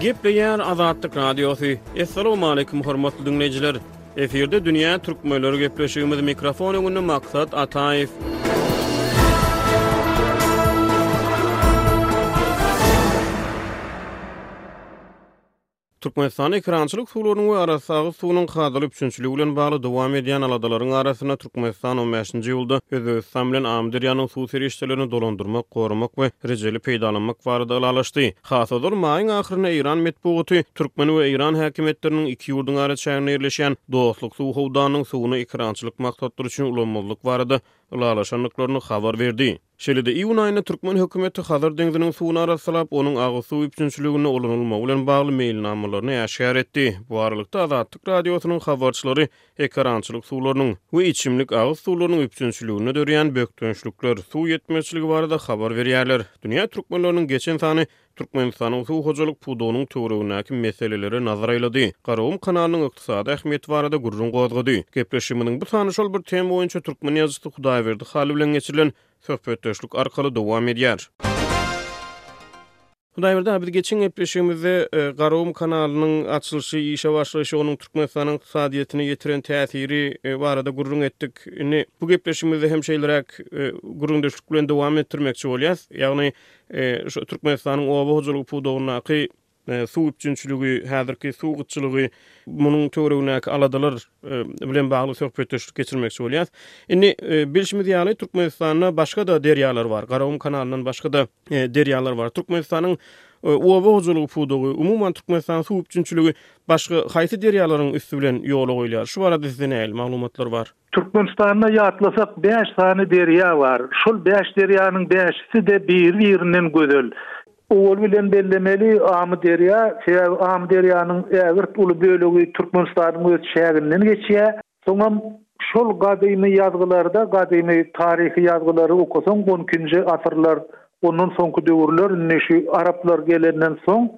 Gepleýär Azatlyk Radiosy. Assalamualaikum hormatly dinleýjiler. Efirde dünýä türkmenleri gepleşigimiz mikrofon öňünde Maksat Ataýew. Türkmenistanda ekerançylyk suwlarynyň we arassagyz suwunyň kadaly üpjünçiligi bilen bagly dowam edýän aladalaryň arasynda Türkmenistan on bäşinji iýulda Özbegistan bilen Amyderýanyň suw serişdelerini dolandyrmak, goramak we rejeli peýdalanmak barada ylalaşdy. Has ozal, maýyň ahyrynda eýran metbugaty türkmen we eýran häkimiýetleriniň iki ýurduň araçäginde ýerleşýän Dostluk suw howdanynyň suwuny ekerançylyk maksatlary üçin ulanmazlyk barada ylalaşandyklaryny habar berdi. Şeýle-de, iýun aýynda türkmen hökümeti Hazar deňziniň suwuny arassalap, onuň agyz suw üpjünçiliginde ulanylmagy bilen bagly meýilnamalaryny äşgär etdi. Bu aralykda, Azatlyk Radiosynyň habarçylary ekerançylyk suwlarynyň we içimlik agyz suwlarynyň üpjünçiliginde döreýän bökdençlikler, suw ýetmezçiligi barada habar berýärler. Dünýä türkmenleriniň geçen sany Türkmenistanyň suw hojalyk pudagynyň töweregindäki meselelere nazar aýlady, Garagum kanalynyň ykdysady ähmiýeti barada gürrüň gozgady. Gepleşigimiziň bu sany şol bir tema boýunça türkmen ýazyjysy Hudaýberdi Hally bilen geçirilen söhbetdeşlik arkaly dowam edýär. Hudaýberdi aga, biz geçen gepleşigimizde Garagum kanalynyň açylyşy, işe başlaýşy, onuň Türkmenistanyň ykdysadyýetine ýetiren täsiri barada gürrüň etdik. Indi bu gepleşigimizde hem şeýleräk gürrüňdeşlik bilen dowam etdirmekçi bolýarys. Ýagny, Şu Türkmenistanyň oba hojalygy pudagyndaky suw üpjünçiligi, häzirki suw gytçylygy, munuň töweregindäki aladalar bilen bagly söhbetdeşlik geçirmekçi bolýarys. Indi bilşimiz ýaly, Türkmenistanda başga-da derýalar bar. Garagum kanalyndan başga-da derýalar bar. Türkmenistanyň oba hojalygy pudagy, umuman Türkmenistanyň suw üpjünçiligi başga haýsy derýalaryň üsti bilen ýola goýulýar? Şu barada sizde nähili maglumatlar bar? Türkmenistanda ýatlasak bäş sany derýa bar. Şol bäş derýanyň bäşisi-de biri-birinden gözel. Owal bilen bellemeli Amyderýa, sebäbi Amyderýanyň ägirt uly bölegi Türkmenistanyň öz çäginden geçýä. Soňam şol gadymy ýazgylarda, gadymy taryhy ýazgylary okasaň on ikinji asyrlar, ondan soňky döwürler indi şu araplar gelenden soň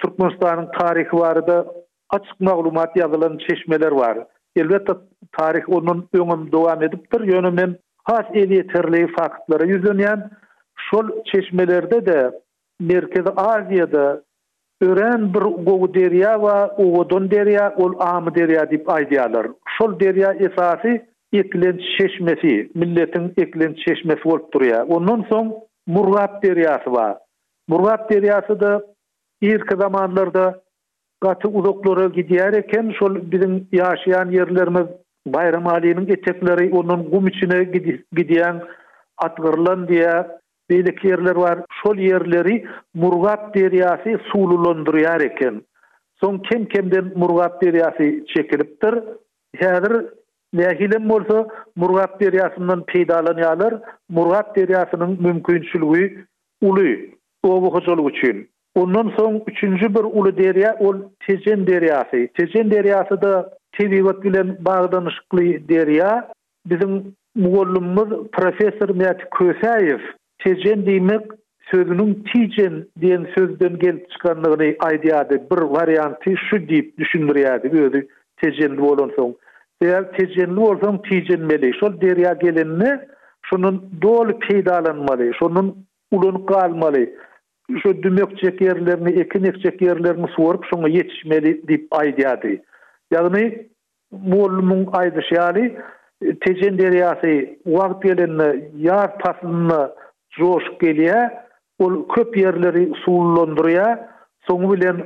Türkmenistanyň taryhy barada Açyk maglumat ýazylan çeşmeler bar. Elbetde, taryh ondan öňem dowam edipdir, ýöne men has elýeterli faktlara ýüzlenýän. Şol çeşmelerde-de Merkezi Aziýada örän bir gowy derýa bar, owadan derýa, ol Amyderýa diýip aýdýarlar. Şol derýa esasy eklenç çeşmesi, milletiň eklenç çeşmesi bolup durýar. Ondan soň Murgap derýasy bar. Murgap derýasy-da irki zamanlarda Gaty uzaklara gidýär eken, şol biziň ýaşaýan ýerlerimiz Baýramalynyň etekleri, ondan gum içine gidýäň, Atgyrlan diýýär, beýleki ýerler bar. Şol ýerleri Murgap derýasy suwlulandyrýar eken. Soň kem-kemden Murgap derýasy çekilipdir. Häzir nähilem bolsa Murgap derýasyndan peýdalanýarlar. Murgap derýasynyň mümkinçiligi uly oba hojalygy üçin. Ondan soň üçünji bir uly derýa ol Tejen derýasy. Tejen derýasy-da tebigat bilen baglanyşykly derýa. Biziň mugallymymyz professor Mäti Kösäýew Tejen diýmek sözüniň Tijen diýen sözden gelip çykandygyny aýdýardy, bir warianty şu diýip düşündirýärdi özi tejenli bolansoň. Sebäbi tejenli bolsaň tijenmeli, şol derýa gelende şondan doly peýdalanmaly, şondan ulanyp galmaly. Şu dümekjek ýerlerini, ekin ekjek ýerlerini suwaryp, şoňa ýetişmeli diýip aýdýardy. Ýagny, mollumyň aýdyşy ýaly, Tejen derýasy wagt gelende ýaz paslynda joşup gelýär, ol köp ýerleri suwlulandyrýar, soňy bilen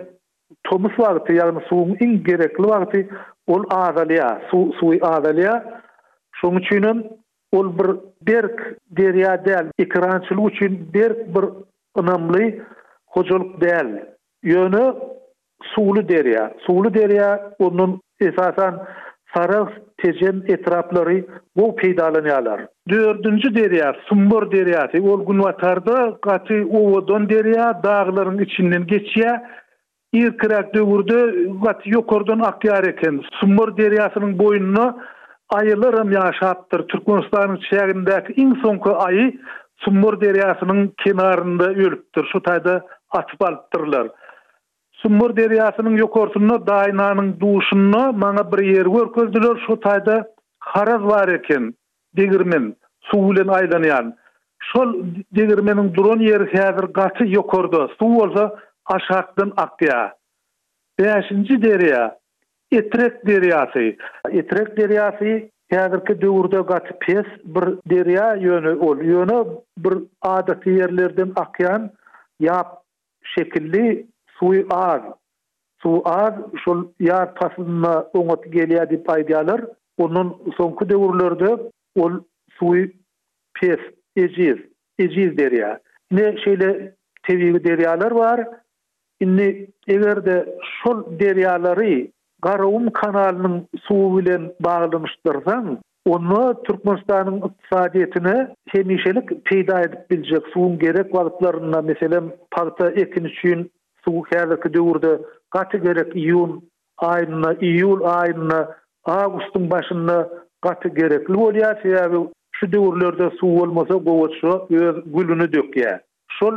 tomus wagty, ýagny suwuň iň gerekli wagty ol azalýar, suw suwy azalýar. Şonuň üçin hem Ol bir berk derýa däl, ekerançylyk üçin berk bir ynamly hojalyk däl. Ýöne suwly derýa. Suwly derýa, ondan esasan Sarahs, Tejen etraplary gowy peýdalanýarlar. Dördünji derýa, Sumbor derýasy. Ol günbatarda gaty owadan derýa, daglaryň içinden geçýär. Irkiräk döwürde gaty ýokardan akýar eken. Sumbar derýasynyň boýunda aýylaram ýaşapdyr. Türkmenistanyň çägindäki iň soňky aýy Sumbar derýasynyň kenarynda ölüpdir. Şu taýda atyp alypdyrlar. Sumbar derýasynyň ýokarsynda Daýnanyň duşunda maňa bir ýer görkezdiler. Şo taýda haraz bar eken. Degirmen, suw bilen aýlanýan. Şol degirmeniň duran ýeri häzir gaty ýokarda, suw bolsa aşakdan akýar. Bäşinji derýa, Etrek derýasy. Etrek derýasy häzirki döwürde gaty pes bir derýa, ýöne ol ýöne bir adaty ýerlerden akýan ýap Şekilli, suwy az. Suwy az, şol ýaz paslynda oňat gelýär diýip aýdýarlar. Ondan soňky döwürlerde ol suwy pes, ejiz, ejiz derýa. Ine, şeýle tebigy derýalar bar. Indi, eger-de şol derýalary Garagum kanalynyň suwy bilen baglanyşdyrsaň, Onda Türkmenistanyň ykdysadyýetine hemişelik peýda edip biljek suwuň gerek wagtlarynda, meselem, pagta ekini üçin suw häzirki döwürde gaty gerek, iýun aýynda, iýul aýynda, awgustyň başynda gaty gerekli bolýar, sebäbi şu döwürlerde suw bolmasa gowaça öz gülüni dökýär. şol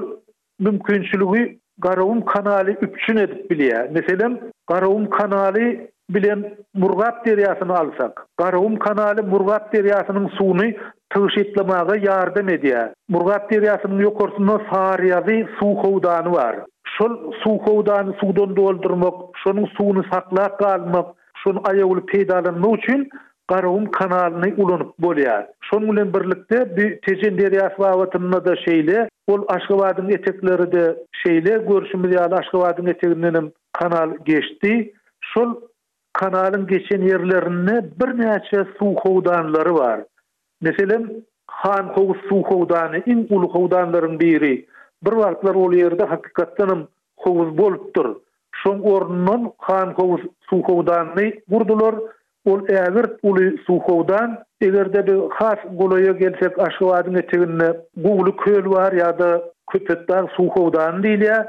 mümkinçiligi Garagum kanaly üpjün edip bilýär. Meselem, Garagum kanaly bilen Murgap derýasyny alsak, Garagum kanaly Murgap derýasynyň suwuny tygşytlamaga ýardam edýär. Murgap derýasynyň ýokarsynda Saryýazy suw howdany bar. Şol suw howdany suwdan doldurmak, şonuň suwuny saklap galmak, şony aýawly peýdalanmak üçin Garagum kanalyny ulanyp bolýar. Şonuň bilen birlikde bu Tejen derýasy babatynda-da şeýle, ol Aşgabadyň etekleri-de şeýle, görşümiz ýaly Aşgabadyň etegindenem kanal geçdi. Şol kanalyň geçen ýerlerinde birnäçe suw howdanlary bar. Meselem, Han Howuz suw howdany iň uly howdanlaryň biri. Bir wagtlar ol ýerde hakykatdanam howuz bolupdyr. Şoň ornundan Han Howuz suw howdanyny gurdular. Ol ägirt uly suw howdan. Eger-de biz has golaýa gelsek, Aşgabadyň eteginde Guwly köl bar ýa-da Köpetdag suw howdany diýilýär.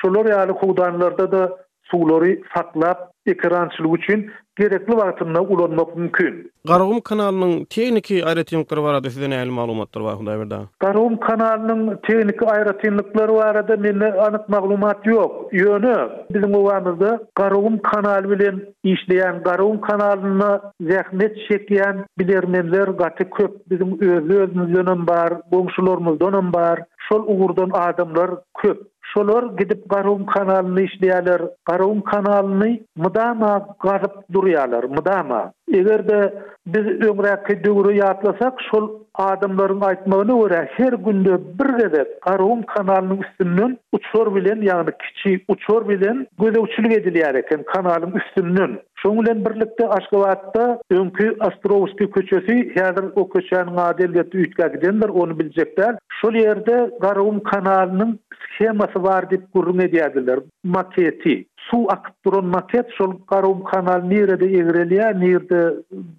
Şolar ýaly howdanlarda-da Suwlary saklap, ekerançylyk üçin gerekli wagtynda ulanmak mümkin. Garagum kanalynyň tehniki aýratynlyklary barada sizde nähili maglumatlar bar, Hudaýberdi aga? Garagum kanalynyň tehniki aýratynlyklary barada mende anyk maglumat ýok. Ýöne, biziň obamyzda Garagum kanaly bilen işleýän, Garagum kanalynda zähmet çekýän bilermenler gaty köp. Biziň öz-özümizdenem bar, goňşularymyzdanam bar. Şol ugurdan adamlar köp. Şolar gidip Garun kanalynda işleýärler, Garun kanalyny mydama gazyp durýarlar, mydama. Eger-de biz öňräki döwri ýatlasak, şol adamlaryň aýtmagyna görä, her günde bir gezek Garun kanalynyň üstünden uçar bilen, ýagny kiçi uçar bilen gözegçilik edilýär eken kanalyň üstünden. Şonuň bilen birlikde Aşgabatda öňki Ostrowskiý köçesi, häzir o köçäniň ady elbetde üýtgä gidendir, ony biljek däl, şol ýerde Garagum kanalynyň shemasy bar diýip gürrüň edýärdiler, maketi. Suw akyp duran maket, şol Garagum kanaly nirede egrelýär, nirede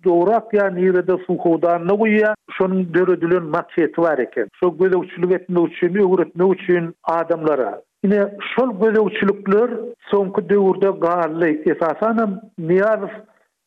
dogry akýar, nirede suw howdanyna guýýar, şonuň döredilen maketi bar eken. Şo gözegçilik etmek üçin, öwretmek üçin adamlara. Ine, şol gözegçilikler soňky döwürde galdy, esasanam Nyýazow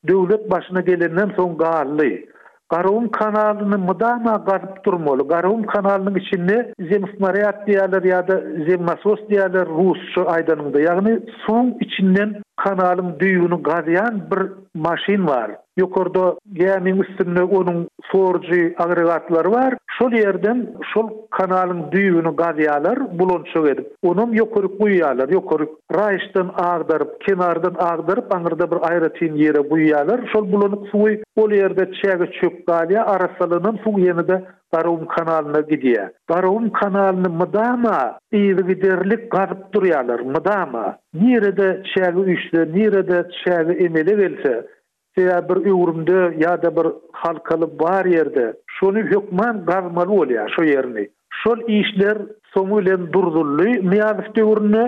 döwlet başyna gelenden soň galdy. Garagum kanalyny mydama gazyp durmaly. Garagum kanalynyň içinde zemsnarýad diýýärler ýa-da zemnasos diýýärler rusça aýdanyňda. Ýagny suwuň içinden kanalyň düýbüni gazýan bir maşyn bar. Ýokarda gämiň üstünde onuň sorujy agregatlary bar. Şol ýerden şol kanalyň düýbüni gazýarlar, bulançak edip. Onam ýokaryk guýýarlar, ýokaryk. Raýyşdan agdaryp, kenardan agdaryp, aňyrda bir aýratyn ýere guýýarlar. Şol bulanyk suwy ol ýerde çäge çök galýar, arassalanam suw ýene-de Garagum kanalyna gidýär. Garagum kanalyny mydama yzygiderli gazyp durýarlar, mydama. Nirede çäge üýşse, nirede çäge emele gelse, sebäbi bir öwrümde ýa-da bir halkaly bar ýerde şony hökman gazmaly bolýar, şo ýerini. Şol işler soňy bilen durzuldy Nyýazow döwründe.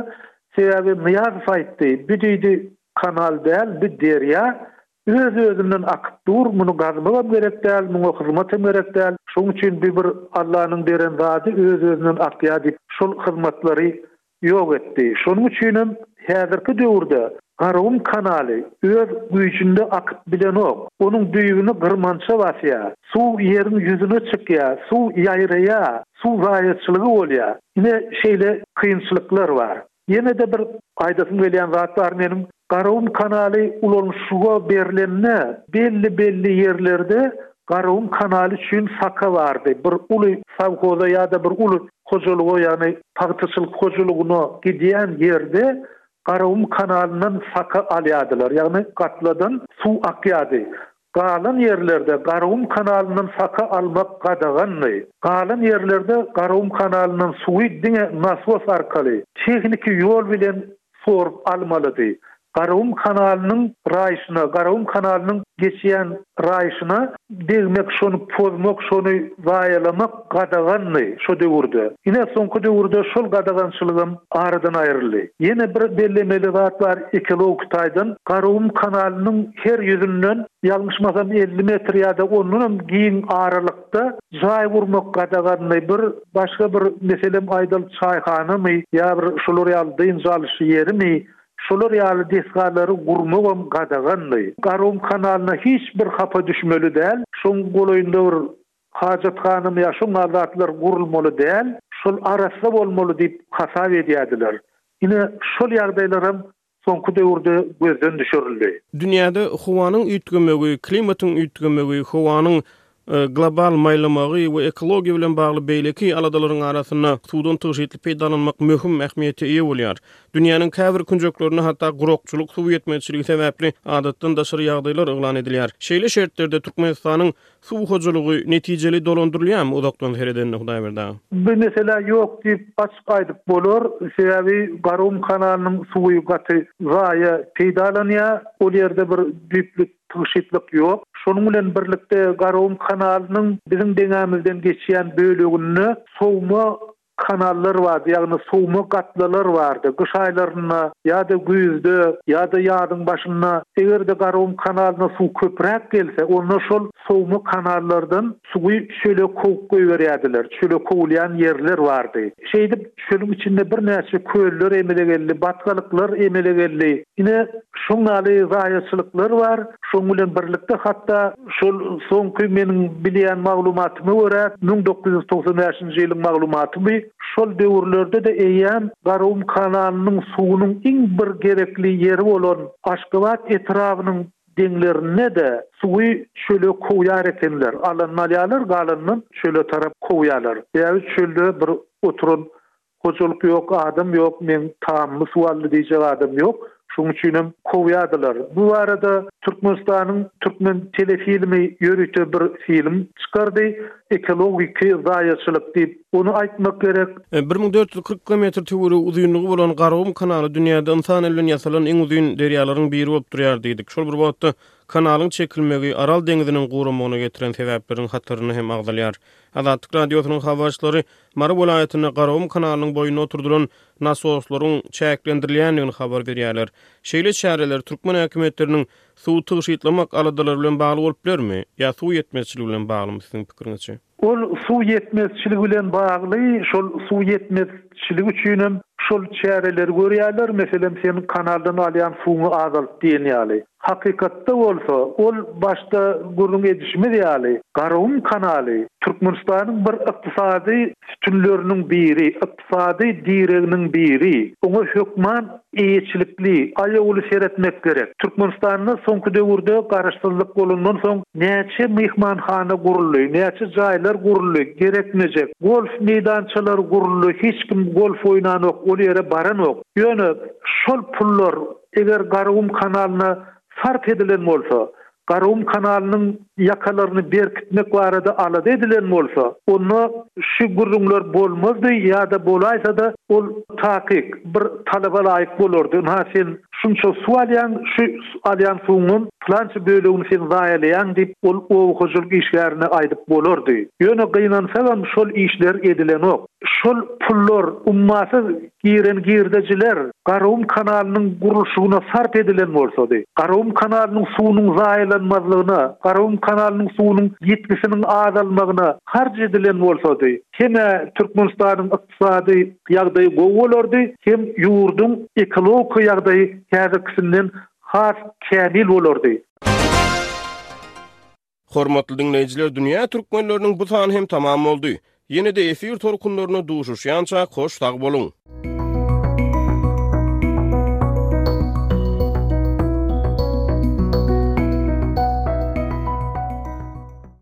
Sebäbi Nyýazow aýtdy, bu diýdi, kanal däl, bu derýa, Öz-özünden akyp dur, muny gazmagam gerek däl, muňa hyzmat hem gerek däl. Şoň üçin bi bir Allanyň beren zady öz-özünden akýar diýip, şol hyzmatlary ýok etdi. Şonuň üçinem häzirki döwürde Garagum kanaly öz güýjünde akyp bilenok. Onuň düýbüni gyrmança basýar. Suw ýeriň ýüzüne çykýar, suw ýaýraýar, suw zaýaçylygy bolýar. Ine, şeýle kynçylyklar bar. Ýene-de bir aýdasym gelýän zat bar meniň. Garagum kanaly ulanyşyga berlende belli-belli ýerlerde Garagum kanaly üçin saka bardy. Bir uly sowhoza ýa-da bir uly hojalyga, ýagny pagtaçylyk hojalygyna gidýän ýerde Garagum kanalyndan saka alýardylar. Ýagny gatladan suw akýardy. Galan ýerlerde Garagum kanalyndan saka almak gadagandy. Galan ýerlerde Garagum kanalyndan suwy diňe nasos arkaly, tehniki ýol bilen sorup almalydy. Garagum kanalynyň raýşyna, Garagum kanalynyň geçýän raýşyna degmek, şony pozmak, şony zaýalamak gadagandy şo döwürde. Ine soňky döwürde şol gadagançylygam aradan aýryldy. Ýene bir bellemeli zat bar ekologik taýdan Garagum kanalynyň her ýüzünden ýalňyşmasam elli metr ýa-da ondanam giň aralykda jaý gurmak gadagandy bir başga bir meselem aýdalyk çaýhanamy ýa bir şolar ýaly dynç alyş ýerimi şolar ýaly desgalary gurmagam gadagandy. Garagum kanalyna hiç bir hapa düşmeli däl şoň golaýynda bir Hajathanam ýa şoňa zatlar gurulmaly däl, şol arassa bolmaly diýip hasap edýärdiler. Ine, şol ýagdaýlaram soňky döwürde gözden düşürildi. Dünýäde howanyň üýtgemegi, klimatyň üýtgemegi, howanyň global maýlamagy we ekologiýa bilen bagly beýleki aladalaryň arasynda suwdan tygşytly peýdalanmak möhüm ähmiýete eýe bolýar. Dünýäniň käbir künjeklerinde hatda gurakçylyk, suw ýetmezçiligi sebäpli adatdan daşary ýagdaýlar yglan edilýär. Şeýle şertlerde Türkmenistanyň Suw hojalygy netijeli dolandyrylýarmy uzakdan seredende Hudaýberdi aga? Bu meselä ýok diýip açyk aýdyp bolar. Sebäbi Garagum kanalynyň suwy gaty zaýa peýdalanýar. Ol ýerde bir düýpli tygşytlyk ýok. Şonuň bilen birlikde Garagum kanalynyň biziň deňämizden geçýän böleginde sowma Kanallar bardy, ýagny suwma gatlalar bardy. Gyş aýlarynda ýa-da güýzde, ýa-da ýazyň başynda, eger-de Garagum kanalyna suw köpräk gelse, onda şol suwma kanallardan suwy çöle kowup goýberýärdiler. Çöle kowulýan ýerler bardy. Şeýdip, çölüň içinde birnäçe köller emele geldi, batgalyklar emele geldi. Ine, şoň ýaly zaýaçylyklar bar. Şoň bilen birlikde hatda Şol soňky meniň bilýän maglumatyma görä, müň dokuz ýüz togsan bäşinji ýylyň maglumatymy, şol döwürlerde-de eýýäm Garagum kanalynyň suwunyň iň bir gerekli ýeri bolan Aşgabat etrabynyň deňlerinde-de suwy çöle kowýar ekenler. Alanyny alýarlar, galanyny çöle tarap kowýarlar. Sebäbi çölde bir oturan Hojalyk ýok, adam ýok, meň tamymy suwaldy diýjek adam ýok. Şonuň üçinem kowýardylar. Bu barada Türkmenistanyň Türkmen telefilmi ýörite bir film çykardy, Ekologiki zaýaçylyk diýip. Ony aýtmak gerek. Bir müň dört ýüz kyrk kilometr töweregi uzynlygy bolan Garagum kanaly dünýäde ynsan eli bilen ýasalan iň uzyn derýalaryň biri bolup durýar diýdik. Şol bir wagtda, kanalyň çekilmegi Aral deňiziniň guramagyna getiren sebäpleriň hatarynda hem agzalýar. Azatlyk Radiosynyň habarçylary Mary welaýatynda Garagum kanalynyň boýunda oturdylan nasoslaryň çäklendirilýändigini habar berýärler. Şeýle çäreler türkmen häkimiýetleriniň suwy tygşytlamak aladalary bilen bagly bolup bilermi? Ýa suw ýetmezçiligi bilen baglymy siziň pikiriňizçe? Ol suw ýetmezçiligi bilen bagly, şol suw ýetmezçiligi üçin hem şol çäreleri görýärler, meselem sen kanaldan alýan suwuňy azalt diýen ýaly. Hakykatda bolsa, ol başda gürrüň edişimiz ýaly, Garagum kanaly Türkmenistanyň bir ykdysady sütünleriniň biri, ykdysady direginiň biri. Oňa hökman eýeçilikli, aýawly seretmek gerek. Türkmenistanda soňky döwürde garaşsyzlyk bolandan soň näçe myhmanhana guruldy, näçe jaýlar guruldy, gerekmejek golf meýdançalary guruldy, hiç kim golf oýnanok, ol ýere baranok. Ýöne şol pullar Eger Garagum kanalyna sarp edilen bolsa, Garagum kanalynyň ýakalaryny berkitmek barada alada edilen bolsa, onda şu gürrüňler bolmazdy ýa-da bolaýsa-da, ol takyk bir talaba laýyk bolardy, ynha, sen şunça suw alýaň, şu alýan suwuňam pylança bölegini sen zaýalaýaň diýip, ol oba hojalyk işgärine aýdyp bolardy. Ýöne gynansagam şol işler edilenok. Şol pullar, ummasyz giren girdejiler Garagum kanalynyň gurluşygyna sarp edilen bolsady, Garagum kanalynyň suwunyň zaýalanmazlygyna, Garagum kanalynyň suwunyň ýitgisiniň azalmagyna harç edilen bolsady, hem ä Türkmenistanyň ykdysady ýagdaýy gowy bolardy, hem ýurduň ekologik ýagdaýy häzirkisinden has kämil bolardy. Hormatly diňleýjiler dünýä türkmenleriniň bu sany hem tamam boldy. Ýene-de efir tolkunlarynda duşuşýança hoş sag boluň.